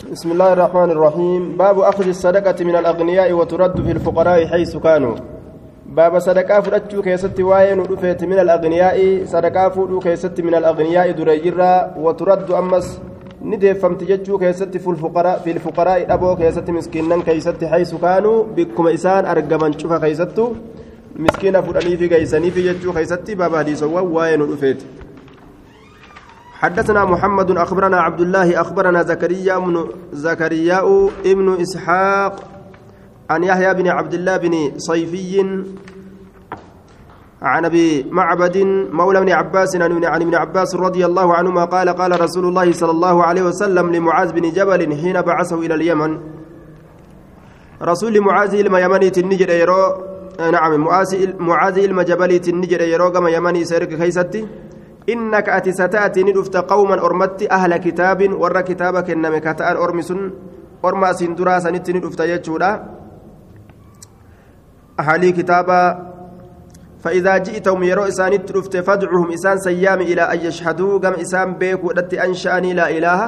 بسم الله الرحمن الرحيم. باب أخذ الصدقة من الأغنياء وترد في الفقراء حيث كانوا. باب صدقة فرجو كيست واين ودفت من الأغنياء. صدقة فرجو كيست من الأغنياء دريجرا وترد أمس. ندفمت جتشو كيست في الفقراء في الفقراء أبو كيست مسكينا كيست حيث كانوا. بكم إسان أرقمن شوف كيست مسكينة فراني في كيسني في جتشو كيست باب حديث واين ودفت حدثنا محمد أخبرنا عبد الله أخبرنا زكريا بن زكريا ابن إسحاق عن يحيى بن عبد الله بن صيفي عن أبي معبد مولى بن عباس عن ابن عباس رضي الله عنهما قال قال رسول الله صلى الله عليه وسلم لمعاذ بن جبل حين بعثه إلى اليمن. رسول معاذ إلما يمني تنجر يرو نعم معاذ إلما جبل تنجر يرو كما يمني سيرك كيستي إنك أتي ستأتي ندفت قوما أرمت أهل كتاب ور كتابك إنما كتأن أرمس أرمى سندرا سنت ندفت يجودا. أهل كتابا. فإذا جئتهم يروا إسان ندفت فادعهم إسان سيام إلى أن يشهدوا. قم إسان بيك ودت أنشأني لا إله.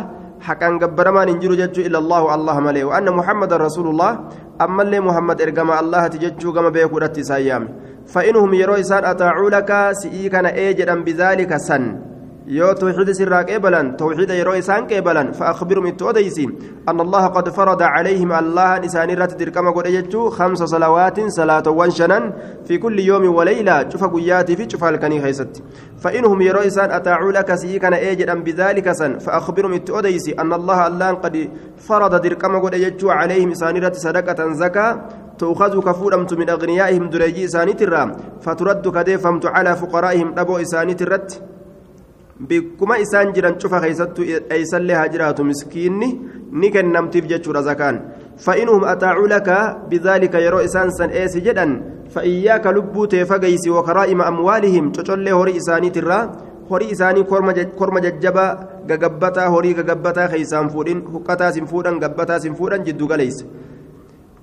حقا قبرما ننجر جج إلا الله الله مليه وأن محمد رسول الله. أما اللي محمد إرقم الله تججو قم بيك ودت سيام. فإنهم يروا إسان أطاعوا لك سئيكنا إيجدا بذلك سن. يو توحيد سراك إبلا توحيد يروا إسان كإبلا فأخبرهم التوديسي أن الله قد فرض عليهم الله نسان رات دركما قد خمس صلوات صلاة وانشنا في كل يوم وليلة. شوف قياتي في شوف الكني خيست. فإنهم يروا إسان أطاعوا لك سئيكنا إيجدا بذلك سن. فأخبرهم التوديسي أن الله الله قد فرض دركما قد عليهم إسان رات صدقة زكاة تؤخذ كفورمت من أغنيائهم دريجي إساني ترى فترد كديفمت على فقرائهم أبو إساني ترت بكما إسان جران شوف خيست أيسن لها جرات مسكيني نكن نمتف جتشور زكان فإنهم أطاعوا لك بذلك يرو إسان سن إيس جدا فإياك لبو تيفقيس وكرائم أموالهم تشل هوري إساني ترى horii isaanii korma jajjabaa gagabbataa horii gagabbataa keeysaan fuudhin huqqataas hin fuudhan gabbataas hin fuudhan jiddu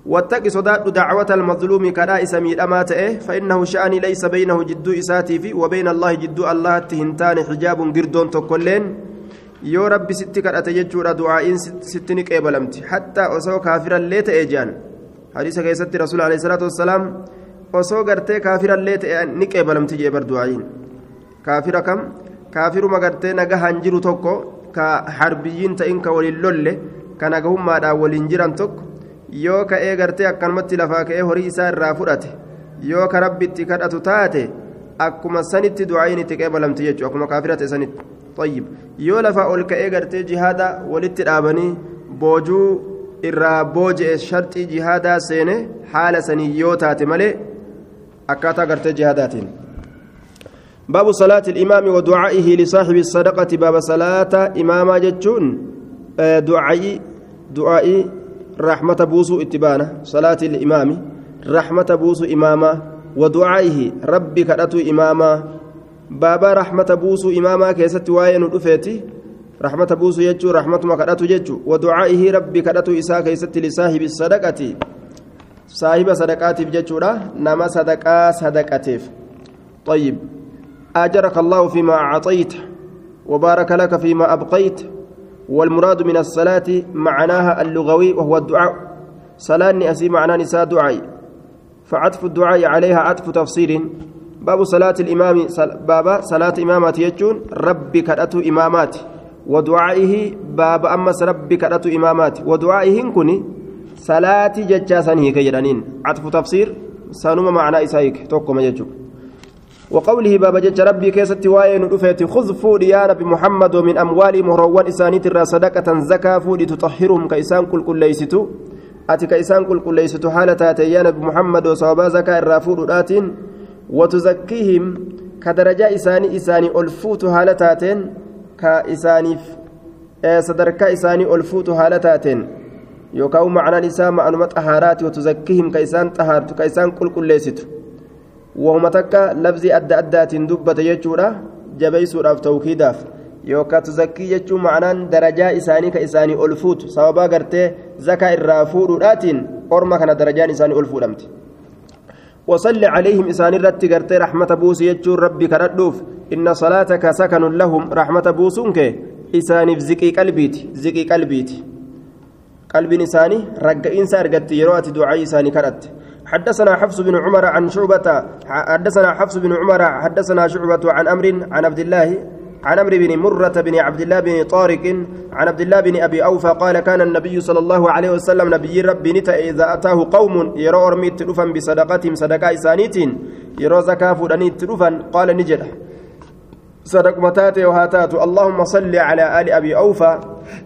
واتق صداد دعوة المظلوم كرا اسمي أما تأه فإنه شأني ليس بينه جدو إساتي في وبين الله جدو الله تهنتان حجاب قردون تقولين. يو ربي ستك أتججور دعائين ستنك إبلمت. حتى أسو كافرا ليت إيجان حديث كيست رسول عليه الصلاة والسلام أسو قرتي كافرا ليت نك إبلمت جيبر دعائين. كافر كم؟ كافر ما قرتي نجا هنجر توكو كحربيين تإنك وللول كنجهم ما ولنجران توكو. Yoo ka'ee gartee akkanumatti lafaa ka'ee horii isaa irraa fudhate yoo ka rabbitti kadhatu taate akkuma sanitti du'aayin itti qeebalamti jechuudha akkuma kaafirate sanitti طيب yoo lafaa ol ka'ee gartee jihaada walitti dhaabanii boojuu irraa booji'e sharxii jihaadaa seene haala sanii yoo taate malee akkaataa gartee jihaadaatiin باب صلاة الإمام ودعائه لصاحب الصدقة باب صلاة إماما جتشون دعائي دعائي رحمة بوسو اتبانا صلاة الإمام رحمة بوسو إماما ودعائه ربي كرتو إماما. بابا رحمة بوسو إماما كيست واين الأفيتي رحمة بوسو يجو رحمة ما كرتو يجو ودعائه ربي كرتو إساء كيست لصاحب الصدقة. صاحب صدقات بججورة نما صدقا صدقاتيف. طيب. أجرك الله فيما أعطيت وبارك لك فيما أبقيت. والمراد من الصلاة معناها اللغوي وهو الدعاء. صلاة أسي معناه نساء دعاء. فعطف الدعاء عليها عطف تفصيل. باب صلاة الإمام بابا صلاة إمامات يجون. ربي كرأت إمامات. ودعائه باب أمس ربي كرأت إمامات. ودعائه كني صلاة ججاسنه كيرانين عطف تفسير سانوما معنى إسايك توكم يجو وقوله باب جج ربي كيست واين رفيت خذ فود يا نبي محمد ومن أموال مهروان إسانيت الرا صدقة زكاة فود تطهرهم كإسان كل كل ليستو. أتي كإسان كل كل ليستو حالة يا نبي محمد وصوابا زكاة الرافود راتين. وتزكيهم كدرجة إساني إساني ألفوت حالتاتين كإساني صدرك إساني ألفوت حالتاتين يوكاو معنى نساء معنى طهارات وتزكيهم كإسان طهارت كإسان كل كل ليستو. وهما تكا لفظي أدى أدات دبة يجورا جبيسودhaaf tawkiidaaf. Yookaan tuzakkii jechuun ma'anaan darajaa isaanii ka isaanii ol fuutu. Sababaa gartee zakaa irraa fuudhuudhaatiin orma kana darajaan isaanii ol fuudhamti. وصل عليهم إسان الرت قرتي رحمة بوس يجور ربي كردوف إن صلاتك سكن لهم رحمة بوسنك إسان زكي قلبيت زكي قلبيت قلب نساني رقئين سارقت يروات دعاء ساني كرت حدثنا حفص بن عمر عن شعبة حدثنا حفص بن عمر حدثنا شعبة عن أمر عن عبد الله عن عمرو بن مرة بن عبد الله بن طارق عن عبد الله بن أبي أوفى قال كان النبي صلى الله عليه وسلم نبي ربي نتا إذا أتاه قوم يرى أرمي تلفا بصدقتهم صدقاء إسانيتين يرى زكاة فلاني تلفا قال نجد. صدق متاتي وهاتات اللهم صل على آل أبي أوفى.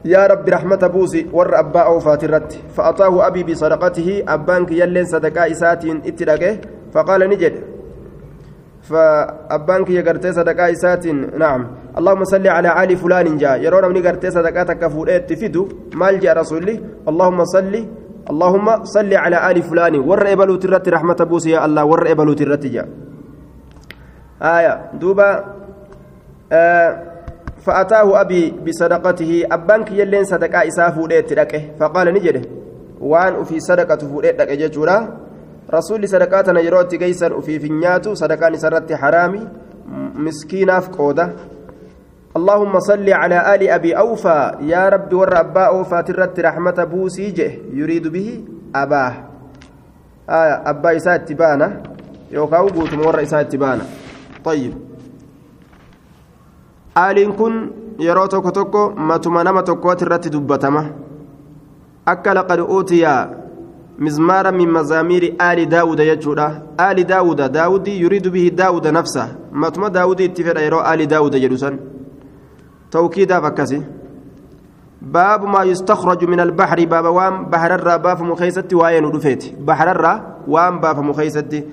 يا رب رحمة بوسي ور أبا أوفى ترت فأتاه أبي بصدقته. أبانك يلين صدقاء إساتين اتلاقه فقال نجد. فأبانك يقرتي صدقاء إساتين. نعم. اللهم صل على آل فلان جاء يرون من قرتي صدقاء تكفوريت تفيدو. مال جاء رسولي. اللهم صل. اللهم صل على آل فلان. ور إبلو ترت رحمة بوسي يا الله. ور إبلو ترت جاء آية. دوبا. فأتاه أبي بصدقته أبانك يلين صدقاء إسافو فقال نجده وأن في صدقة فوريت لك ججورا؟ rasuulli sadaqaa tana yeroo itti geessan ufiif hin اللهم صل على آل أبي أوفى يا رب ور أوفى ترت رحمة بوسي يريد به أباه. آية أبا إساء تبانا يوكاو قوت مور تبانا طيب. آل كن يرو توكو توكو ما تمنى توكو ترت دبتما أكل قد أوتي مزمارا من مزامير آل داود يجودا آل داود داود يريد به داود نفسه ما تما داود اتفق يرو آل داود جلوسا توكيدا فكسي باب ما يستخرج من البحر باب وام بحر الرا باف مخيست وين رفيت بحر الرا وام باف مخيست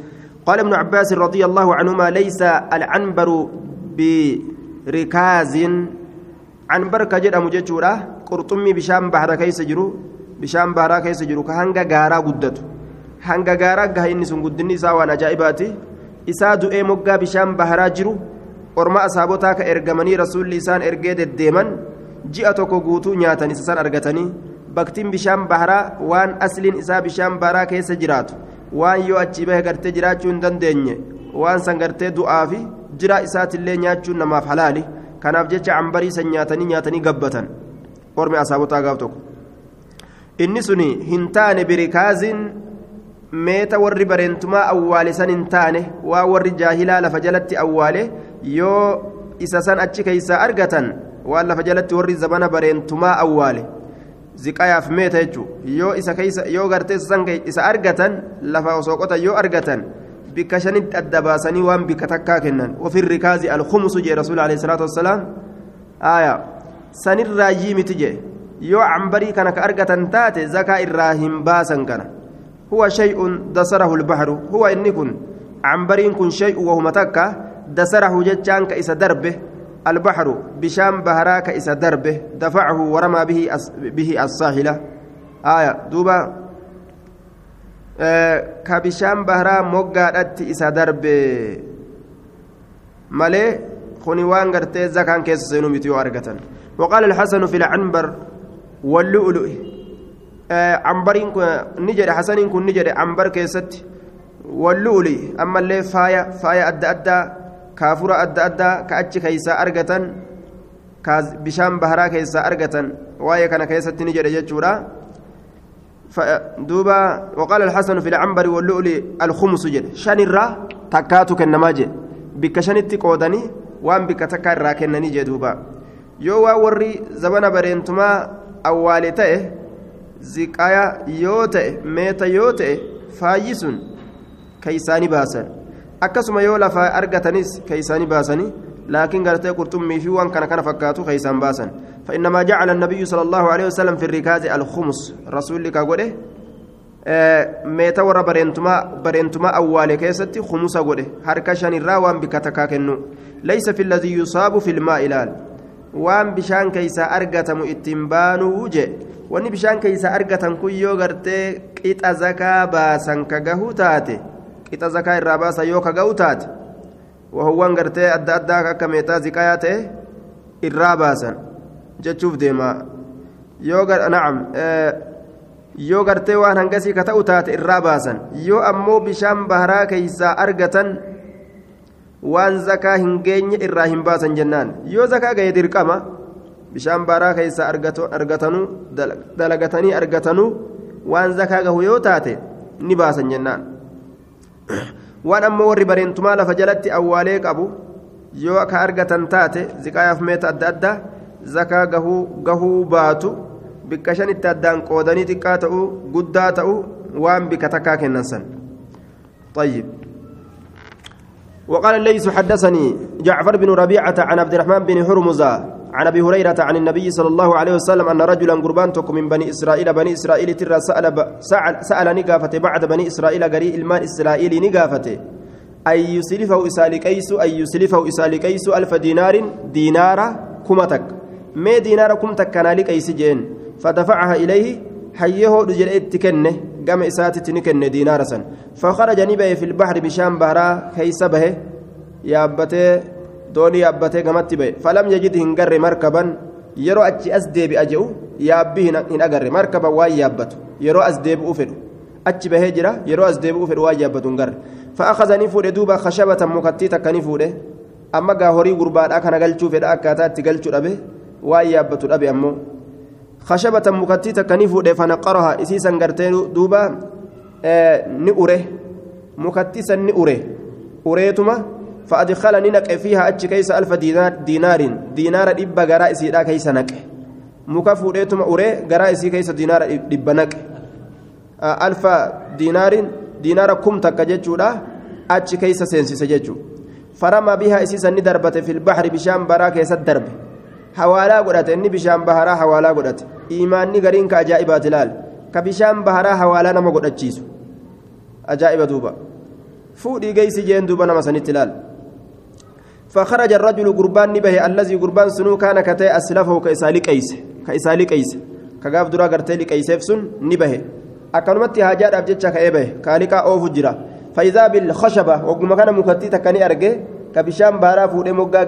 قال ابن عباس رضي الله عنهما ليس العنبر rikaaziin canbarka jedhamu jechuudha. Qurxummii bishaan baharaa keessa jiru bishaan baharaa keessa jiru ka hanga gaaraa guddatu. Hanga gaaraa gaha inni sun guddinni isaa waan ajaa'ibaati. Isaa du'ee moggaa bishaan baharaa jiru orma asaabotaa ka ergamanii rasuulli isaan ergee deddeeman ji'a tokko guutuu nyaatan isa san argatanii baktiin bishaan baharaa waan asliin isaa bishaan baharaa keessa jiraatu waan yoo achii bahe gartee jiraachuu hin dandeenye waan san gartee du'aa fi jira isaatillee nyaachuun namaaf halaali. Kanaaf jecha cambarii san nyaatanii nyaatanii gabbatan. Ormi asaabotaa gaaf tokko. Inni suni hin taane birikaazin meeta warri bareentumaa awwaale san hin taane waa warri jaahilaa lafa jalatti awwaale yoo isa san achi keeysaa argatan waan lafa jalatti warri zabana bareentumaa awwaale. Ziqayaaf meeta jechuu. Yoo isa keeysa yoo gartee isa argatan lafa osoo qotan yoo argatan waan bikka takkaa kennan wafi rikaazi alkhumusu jee rasuul alayhi salaatu wassalaam aya sanirraayyii miti jee yoo cambarii kana ka argatan taate zakaa irraa hin baasan kana huwa shay'un dasarahu lbahru huwa inni kun cambariin kun shay'un wahuma takka dasarahu jechaan ka isa darbe البحر بشام بهراك إسا دربه دفعه ورمى به أس به الساحلة آية دوبا آه كبشام بهرا موغادت إسا دربه مالي خني وان غرتي زكان كيس سينو متيو أرغتن وقال الحسن في العنبر واللؤلؤ عمبرين نجد حسنين كن نجد عنبر كيست واللؤلؤ أما اللي فايا فايا أدى أدى كافورة أدى أدى كأتش كيسا أرغتن بشام بهرا كيسا أرغتن وايا كان كيست نجد جتشورا دوبا وقال الحسن في العنبر واللؤلؤ الخمس جد شان الرا تكاتو كنماجي بك شانتي قودني وان بك تكا الرا كنني جدوبا yoo waa warri zabana bareentumaa awwaale ta'e ziqaya yoo ta'e meeta yoo ta'e faayyi sun keeysaani baasan akkasuma yoo laakiin gartee qurxummii fi waan kana kana fakkaatu keeysaan baasan فإنما جعل النبي صلى الله عليه وسلم في الركاز الخمس رسول لك awwaale keessatti khumusa godhe harka shanirraa waan bikka takkaa kennu laysa fi ladii yusaabu fi lmaa ilaal waan bishaan keeysaa argatamu ittiin baanuu je wanni bishaan keeysaa argatan kun yoo gartee qixa zakaa baasan ka gahu taate qixa zakaa irraa baasan yoo ka gahu taate wahuwwan gartee adda addaa akka meetaa ziqayaa ta'e irraa baasan jechuuf deema yoo gartee waan hangasii ka ta'u taate irraa baasan yoo ammoo bishaan baharaa keeysaa argatan waan zakaa hin geenye irraa hin baasan jennaan yoo zakaa gahe dirqama bishaan baaraa keessa argatanuu dalagatanii argatanuu waan zakaa gahu yoo taate ni baasan jennaan waan ammoo warri bareentumaa lafa jalatti awwaalee qabu yoo ka argatan taate ziqaayaaf meeta adda addaa zakaa gahuu baatu bikka shanitti addaan qoodanii xiqqaa ta'uu guddaa ta'uu waan bika takkaa kennan san طيب وقال الليث حدثني جعفر بن ربيعة عن عبد الرحمن بن هرمزة عن أبي هريرة عن النبي صلى الله عليه وسلم أن رجلا قربان تكم من بني إسرائيل بني إسرائيل ترى سأل ب... سأل, سأل نقافته بعد بني إسرائيل قري المان اسرائيل نقافته اي يسلفه اسال كيس اي يسلفه اسال كيس ألف دينار دينار كمتك. ما دينار كمتك كان لك ايس جين. فدفعها إليه حيه رجل اتكنه قام إساتي نكن دينار سن. فخرج نبي في البحر بشام بهرا به يابته doonii yaabbatee gamatti ba'e falam yajid hin garre markaban yeroo achi as deebi'a je'u yaabbii hin agarre markaban waan yaabbatu yeroo as deebi'u fedhu achi bahee jira yeroo as deebi'u fedhu waan yaabbatu hin garre fa'aakazanii fuudhe duuba khashabatan mukattii takka ni fuudhe amma gaa horii gurbaadhaa kana galchuu fedha akkaataa itti galchuu dhabe waan yaabbatu dhabe ammoo khashabatan mukattii takka ni fuudhe fanaqaraha isiisan gartee duuba ni ure mukattii san ni ure ureetuma فأدخلني نقع فيها أتش كيس ألف دينار دينار دينار إبا غرائسي لا كيس نقع مكفو ريتم أوري غرائسي كيس دينار إبا نقع ألف دينار دينار كم تكججو لا أتش كيس سينسي سججو. فرمى بها إسيسا ندربت في البحر بشام برا كيس الدرب. حوالا قدت. إني بشام بهرا حوالا قدت. إيماني غرين كأجائبات لال كبشام بهرا حوالا نما قدت أجائب دوبا. فودي جيسي جين دوبا نما سنت لال فخرج الرجل قربان به الذي قربان سنو كان كتي أسلفه كإسالي قيس كإسالي قيس كغاف درا غرتي قيسف سن نبه أكنمت هاجات أبجتش كإبه كالكا أوف جرا. فإذا بالخشبة وقم كان مكتي تكني أرجع كبشام بارا فود مغا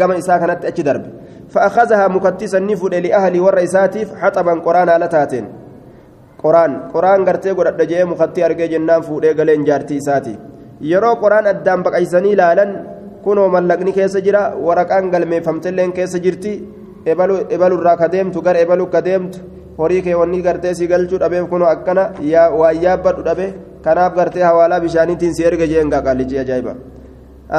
غما إسا كانت أتش درب. فأخذها مكتي سنفود لأهلي والرئيساتيف حطبا قرآن على تاتين. قرآن قرآن غرتي قرأت جاء مكتي أرجع جنان فود غلين جارتي ساتي yeroo qoraan addaan baqaysanii ilaalan kunoo mallaqni keessa jira waraqaan galmeeffamtelleen keessa jirti ebalurraa ka deemtu gara ebalu ka deemtu horii kee wanni gartee si galchuu dhabeef kunoo akkana waan yaabbadhu dhabe kanaaf gartee hawaalaa bishaaniitiin si erga jeen qaaqaallichi ajaa'iba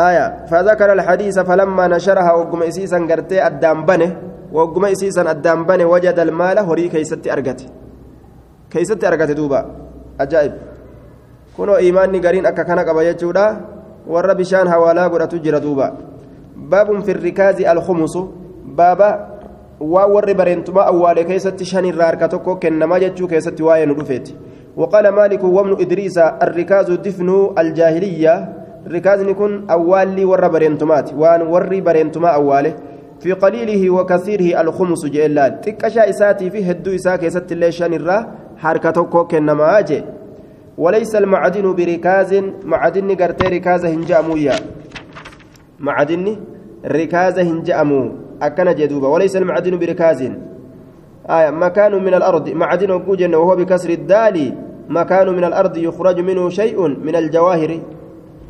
آية فذكر الحديث فلما نشرها وقم إسيسا قرتي أدام بنه وقم إسيسا أدام بنه وجد المال هري كيست أرقت كيست أرقت دوبا أجائب kunoo imaanni gariin akka kana qaba jechuudha warra bishaan hawaalaa godhatu jira duuba baabun firrikaazi alkhumusu baaba waa warri bareentumaa awwaale keessatti shan irraa harka tokko kennamaa jechuu keessatti waa'ee nu dhufeeti وقال مالك وابن إدريس الركاز دفن الجاهلية ركاز نكون أولي ور برينتمات وان ور برينتما أواله في قليله وكثيره الخمس جئلال تكشا إساتي في هدو إساك يست اللي شان الرا حركتك كنما أجي وليس المعدن بركاز معدن قرتي ركازة هنجامويا معدن ركازة هنجامو أكن جدوبا وليس المعدن بركاز. آية مكان من الأرض. معدن وجن وهو بكسر الدال مكان من الأرض يخرج منه شيء من الجواهر.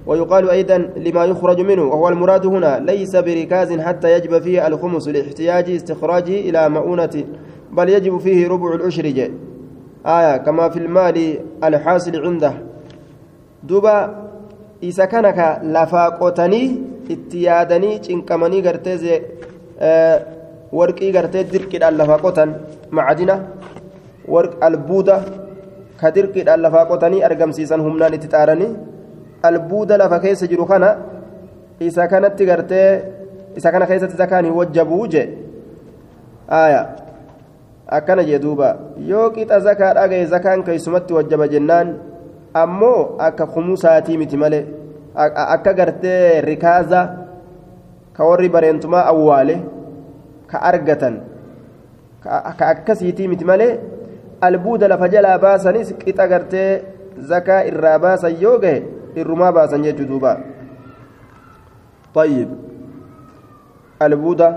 ويقال أيضا لما يخرج منه وهو المراد هنا ليس بركاز حتى يجب فيه الخمس لاحتياج استخراجه إلى مؤونة بل يجب فيه ربع العشر جي. آية كما في المال الحاصل عنده. دوبا إذا كانك لفاقوتني اتيادني چنكمني غرتي زي آه ورقي غرتي درقي لفاقوتن. معدنة ورق البودة كدرقي لفاقوتني أرقم سيسان همنان اتتارني. البودة لفا كيس جرو كان إذا كانت غرتي إذا كان كيسة زكاني وجبوج آية. Akkana jee duuba yoo qixa zakaa dhagaye zakaan keessumatti wajjaba jennaan ammoo akka kumusaatii miti malee akka gartee rikaaza ka warri bareentumaa awwaale ka argatan ka akkasiitii miti malee albuuda lafa jalaa baasanis qixa gartee zakaa irraa baasan yoo gahe irrumaa baasan jechuu duuba طيب البوده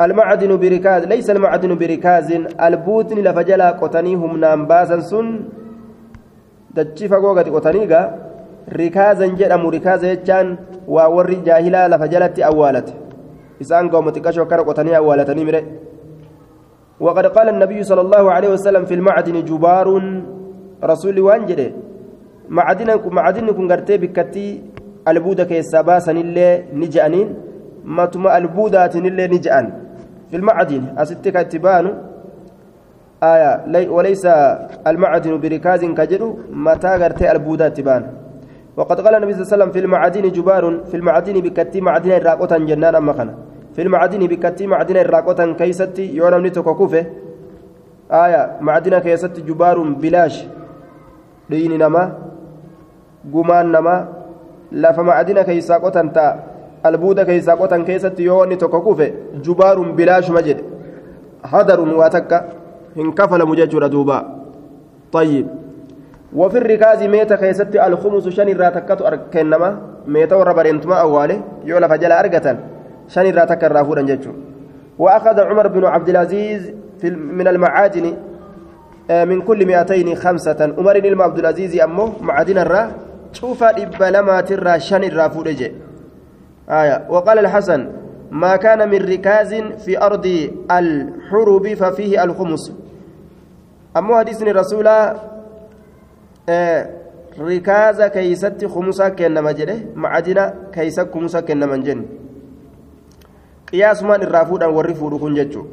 المعدن بركاز ليس المعدن بركاز. البوتن لفجلا قطنيهم نامباسا سن. دجي فقوغتي قطنيغا ركازا جدم ركازا يجان ووري جاهلا لفجلت أوالت. إسان قوم تكشوا كان قتني أولتني مره وقد قال النبي صلى الله عليه وسلم في المعدن جبار رسول وانجره معدن معدن كن غرتي بكتي. البودة كيسابا سنille نجأنين. ما تما البودات نille نجأن. في المعدن. أستك اتبان. آية. وليس المعدن بركاز كجدو. متى غرتي البودات تبان وقد قال النبي صلى الله عليه وسلم في المعادن جبار في المعادن بكتي معدن الراقوتا جنان أما خنا. في المعادن بكتي معدن الراقوتا كيستي يونا نتوكو كوفة. آية. معدن كيستي جبار بلاش. دين نما قمان نما لف معدن كيسا قوتا تا البودا كيسا قوتا كيستي يونا نتوكو كوفه جبار بلاش مجد هدر واتكا انكفل مججر دوبا طيب وفي الركاز ميتا كيست الخمس شن الراتكات كنما ميتا وربرنتما أواله يولا فجل أرقة شن الراتك الرافورا جتشو وأخذ عمر بن عبد العزيز في من المعادن من كل مئتين خمسة عمر بن عبد العزيز أمه معادن الرا شوف إبلما ترى شن الرافور آية وقال الحسن ما كان من ركاز في أرض الحرب ففيه الخمس أمه حديث الرسول kumusaa kennama jedhe macadina keeysa kumusa kennaman jenne qiyaasumaan irraa fuudhan warri fuudhu kun jechuu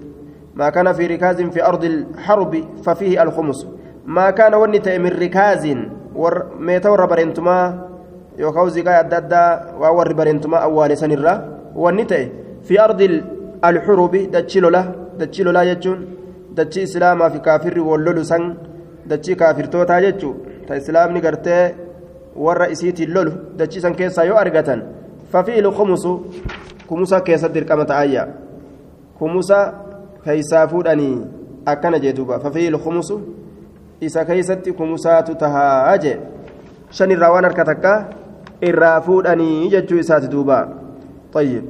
ما كان في ركاز في أرض الحرب ففيه الخمس ما كان ونت من ركاز ور ميتا ور برنتما يوكاو زيغا ددا وور برنتما أول سنرا ونت في أرض الحرب دتشيلولا دتشيلولا يجون دتشي إسلاما في كافر ولولو سن دتشي كافر توتا يجون ta islaamni gartee warra isiitiin lolu dachiisan keessaa yoo argatan fafiilu kumusu kumusa keessatti dirqama ta'ayya kumusa keeysaa fuudhanii akkana jee duuba fafiilu kumusu isa keeysatti kumusaatu tahaa jee shan irraa waan harka takka irraa fuudhanii jechuu isaati duuba. طيب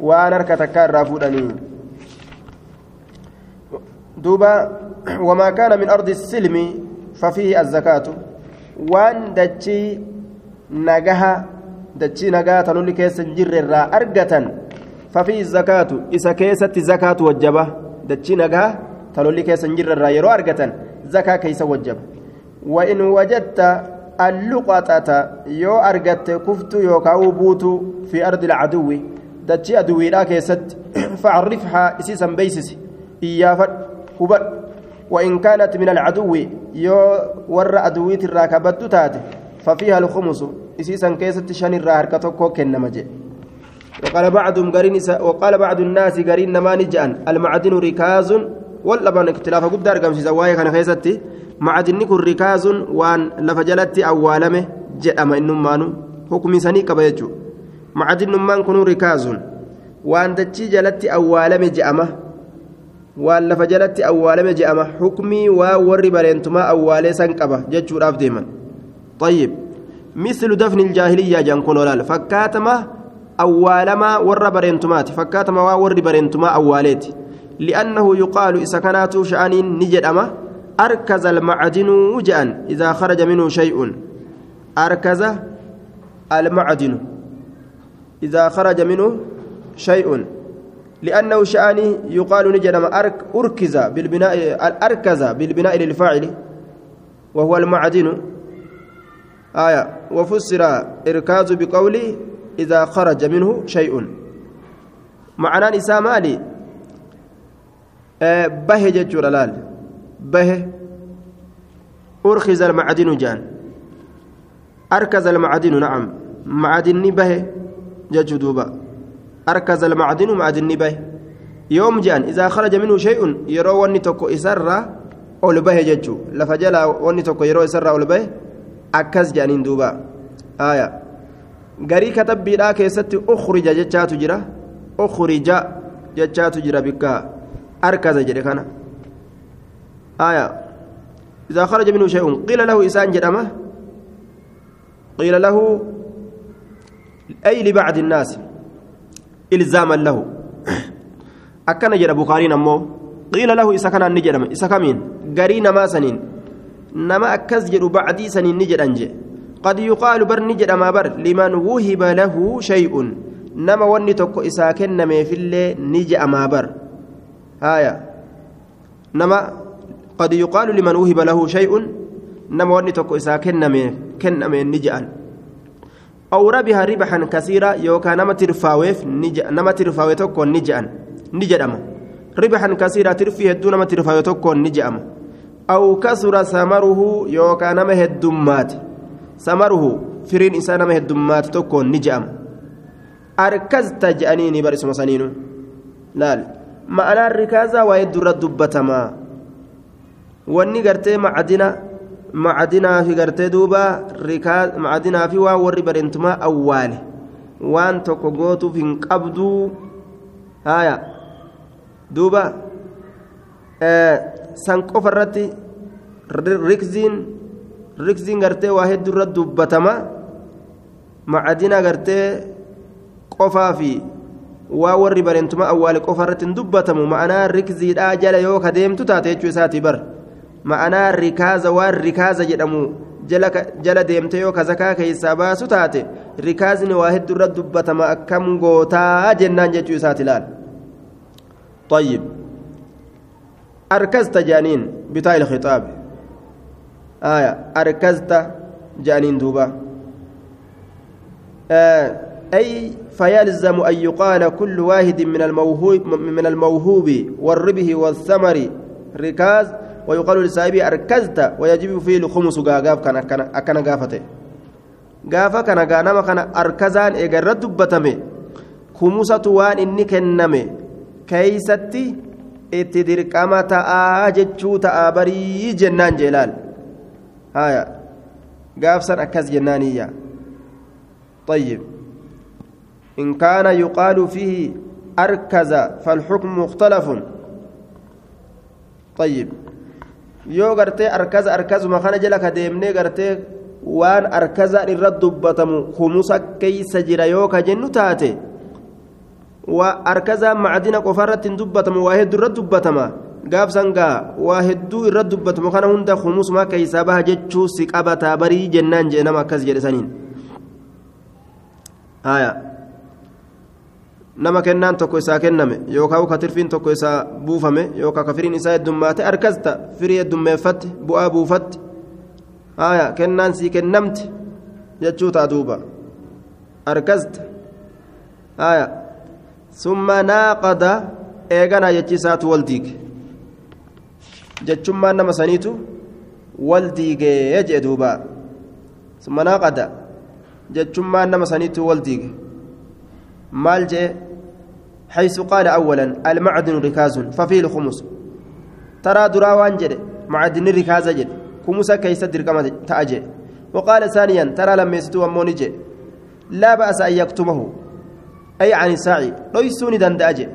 waan harka takka irraa fuudhanii. Duuba وما كان من أرض السلم ففيه الزكاة وان دجي نجاها دجي نجاها تلولي كيس جر الرا أرجة ففيه الزكاة إذا كيست زكاة وجبة دجي نجاها تلولي كيس جر الرا يرو أرجة زكاة كيس وجب وإن وجدت اللقطة يو أرجت كفت يو كاوبوت في أرض العدو دجي أدوي لا كيست فعرفها إسيسا بيسس إيافا هبت وإن كانت من العدو يو ور أدويت الراكبت تاتي ففيها الخمس إسيسا كيست شان الراهركتوكو كنمجي وقال بعضهم قرين وقال بعض الناس قرين نما نجان المعدن ركاز واللبن اختلاف قد أرقم سيزوايا كان خيستي معدن كن ركاز وان لفجلت أوالمه جأم إنمانو حكم سني كبيجو معدن من كن ركاز وان دتشي جلت أوالمه جأمه waan lafa jalatti awwaalame je'ama xukmii waa warri bareentumaa awwaalee san qaba jechuudhaaf deeman. طيب مثل دفن الجاهلية جانكون ولال فكاتما أوالما ور برنتمات فكاتما ور برنتما أواليت لأنه يقال كانت شأن نجد أما أركز المعدن وجأن إذا خرج منه شيء. أركز المعدن إذا خرج منه شيء. لأنه شأني يقال نجرم أرك أركز بالبناء أركز بالبناء للفاعل وهو المعدن. آية وفسر إركاز بقوله إذا خرج منه شيء. معنى نساء مالي آه به لال به أرخز المعدن جان. أركز المعدن نعم. معدن به ججدوبا أركز المعدن معدن به. يوم جان إذا خرج منه شيء يرى وني تكو إسرة أول به ججو لفجل وني تكو يرى إسرة أول به أكز جانين دوبا. آية. كتب بلا كيست أخرج جتشات جرا. أخرج جتشات جرا بك أركز جري كان آية. إذا خرج منه شيء قيل له إسان جرمه قيل له أي لبعض الناس؟ إلزاما له. أكن جرى بخاري أمو قيل له إذا كان نجرم إذا كمين؟ قري نما سنين. نما أكز جرو بعدي سنين نجر أنجي قد يقال بر نجر ما بر لمن وهب له شيء. nama wanni tokko isaa kennameefillee ni je'amaa bar haaya nama qad yuqaalu liman wuhiba lahu shay'un nama wanni tokko isaa kennameen ni je'an aw rabiha ribaxan kasiira yookaa nama tirfaaweef nama tirfaawe tokkoon ni je'an ni jedhama ribaxan kasiira tirfii hedduu nama tirfaawe tokkoon ni je'ama aw kasura samaruhu yookaa nama heddummaate samaruhu firiin isaa nama heddummaate tokkoon ni je'ama arkazta je'aniini barisuma saniinu laal ma'anaan rikaazaa waa heddurra dubbatamaa wanni gartee macadina macadinaa fi gartee duuba macadinaa fi waan warri bareentumaa awwaale waan tokko gootuuf hin qabduu haya duuba san qofa irratti rikziin rikziin gartee waa hedduu irra dubbatama macadina gartee qofaa fi waa warri bareentumaa awwaale qofa irratti hin dubbatamu ma'anaa rikziidhaa jala yoo ka deemtu taate jechuu isaati bar ma'anaa rikaaza waan rikaaza jedhamu jala deemte yoo ka zakaa keessaa baasu taate rikaazni waa hedduu irra dubbatama akkam gootaa jennaan jechuu isaati laal طيب أركزت جانين بتاع الخطاب آية أركزت جانين دوبا آه أي فيلزم أن يقال كل واحد من الموهوب من الموهوب والربه والثمر ركاز ويقال لصاحبه أركزت ويجب فيه الخمس غاغاف كان أكن غافته. غافا كان غانما كان أركزان إيجر دبتمه خمسة وان إني كنمه. كيستي itti dirqama ta'aa jechuu ta'a barii jennaan jeelaal haya gaafsan akkas jennaaniyya طيب. إن كان يقال فيه أركز فالحكم مختلف. طيب. Yoo gartee arkaza arkazuma kana jala ka deemnee gartee waan arkaza irra dubbatamu humusa keeysa jira yoo ka jennu taate arkazaan macdina qofa irratti hin dubbatamu waa hedduu irra dubbatama gaafsan gaa waa hedduu irra dubbatamu kana hunda humusuma keeysaa baha jechuu si qabataa barii jennaan jee nama akkas jedhe nama kennaan tokko isaa kenname yookaan ka tirfiin tokko isaa buufame yookaan ka firiin isaa heddummaate arkasta firii heddummeeffatte bu'aa buufatte. Haya kennaan sii kennamte jechuu ta'a duuba. Arkasta haya summa naaqada eeganaa jechiisaatu wal diige. Jechummaan nama saniitu wal diigee jee duuba. Summa naaqada jechummaan nama saniitu wal diige maal jee حيث قال أولا المعدن ركاز ففيه الخمس ترى درا وانجد معدن ركاز جد خمسة كيس درقم تأجي وقال ثانيا ترى لما يستوى مونجي لا بأس أن يكتمه. أي عن الساعي ليسوني دندأجي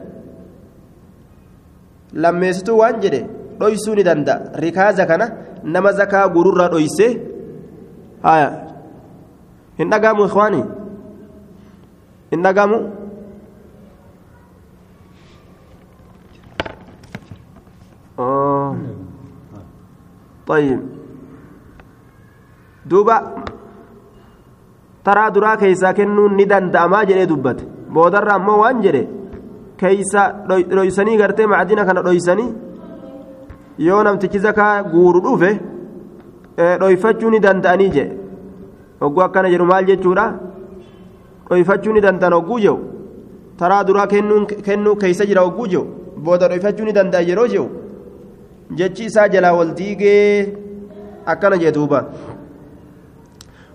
لما يستوى وانجد ليسوني دندا ركاز كان نما زكا غرور ليسه آية. إن إخواني إن قاموا آه. طيب. دوبا. ترى درا كيسا كنون ندان داما جري دبت بودر امو وان جري. كيسا رويسني غرتي معدنا كان رويسني. yoo namtichi zakaa guuru dhufe dhoyfachuu ni danda'anii je hogguu akkana jedhu maal jechuudha dhoyfachuu ni danda'an hogguu jehu taraa duraa kennuu keeysa jira hogguu jehu booda dhoyfachuu ni danda'a yeroo jehu jechi isaa jalaa wal diigee akkana jee duuba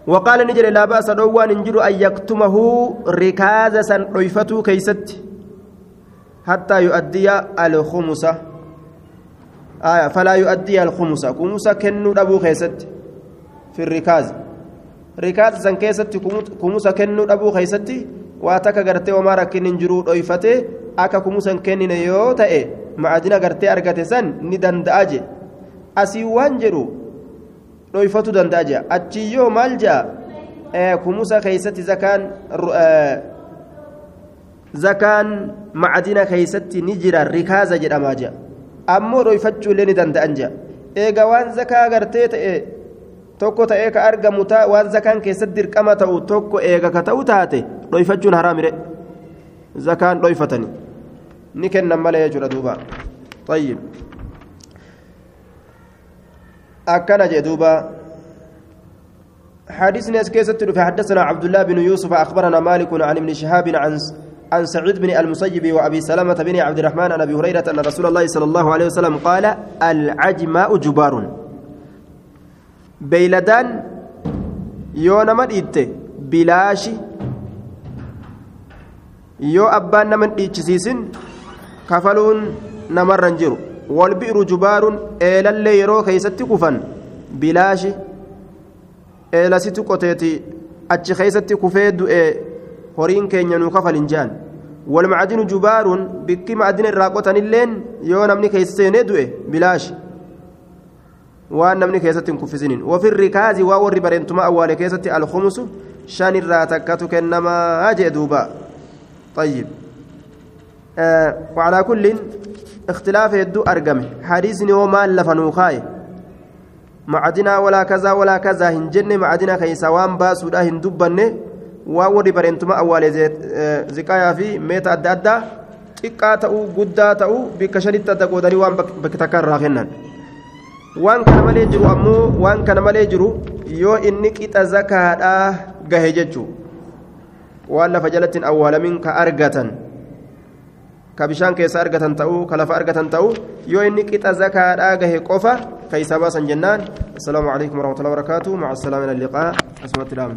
وقال نجري لا بأس دوان انجر أن يكتمه ركازة ريفته كيست حتى يؤدي الخمسة آية فلا يؤدي الخمسة خمسة كنو أبو كيست في الركاز ركاز سن كيست خمسة كنو أبو كيست واتك غرتي وما ركن انجرو ريفته أكا خمسة كنن يوتا إيه macadina gartee argate san ni danda'a je asii waan jedhu dhoyfatu danda'a je achiyyoo maal jea kumusa keeysatti zakaan zakaan macadina keeysatti ni jira rikaaza jedhamaa jea ammoo dhoyfachuullee ni danda'an jea eega waan zakaa gartee ta'e tokko ta'ee ka argamu waan zakaan keessatti dirqama ta'u tokko eega ka ta'u taate dhoyfachuun haraamire. Zakaan dhoyfatani ni kennan malee jechuudha duuba. طيب أكن جدوبا حديثنا اسكيست فحدثنا عبد الله بن يوسف أخبرنا مالك عن ابن شهاب عن عن سعيد بن المسيب وأبي سلمة بن عبد الرحمن عن أبي هريرة أن رسول الله صلى الله عليه وسلم قال العجماء جبار بيلدان يونا مدئت بلاشي yoo abbaan nama hin dhiichisiisin kafaluun namarra hin jiru walbi'ru jubaaruun eelallee yeroo keeysatti kufan bilaashi eelasitu qoteeti achi keeysatti kufee du'e horiin keenya nuu kafalin jean walmacdinu jubaaruun bikki macdina irraa qotanilleen yoo namni keessa seenee du'e bilaashi waan namni keessatti hin kuffisinin wafi rikaazi waa warri bareentuma awwaale keessatti alkhumusu shan irraa takkatu kennamaa jee duuba طيب آه وعلى كل اختلاف يدو أرقمه حديثني وما لفنو خاي معدنا ولا كذا ولا كذا هنجن معدنا كيسا وان باسودا waan warri bareentuma awwaale ziqaayaa fi meeta adda addaa xiqqaa ta'uu guddaa ta'uu bikka shanitti adda qoodanii waan bakka takka irraa kennan waan kana malee jiru ammoo waan kana malee jiru yoo inni qixa zakaadhaa gahe jechuu waan lafa jalattiin awwaalamin ka argatan ka bishaan keessa argatan ta'uu ka lafa argatan ta'uu yoo inni qixa zakaadhaa gahe qofa ka isaa baasan jennaan assalaamu alaikum warahmatullahi wabarakaatu maca assalaami ila liqaa asumatti dhaamu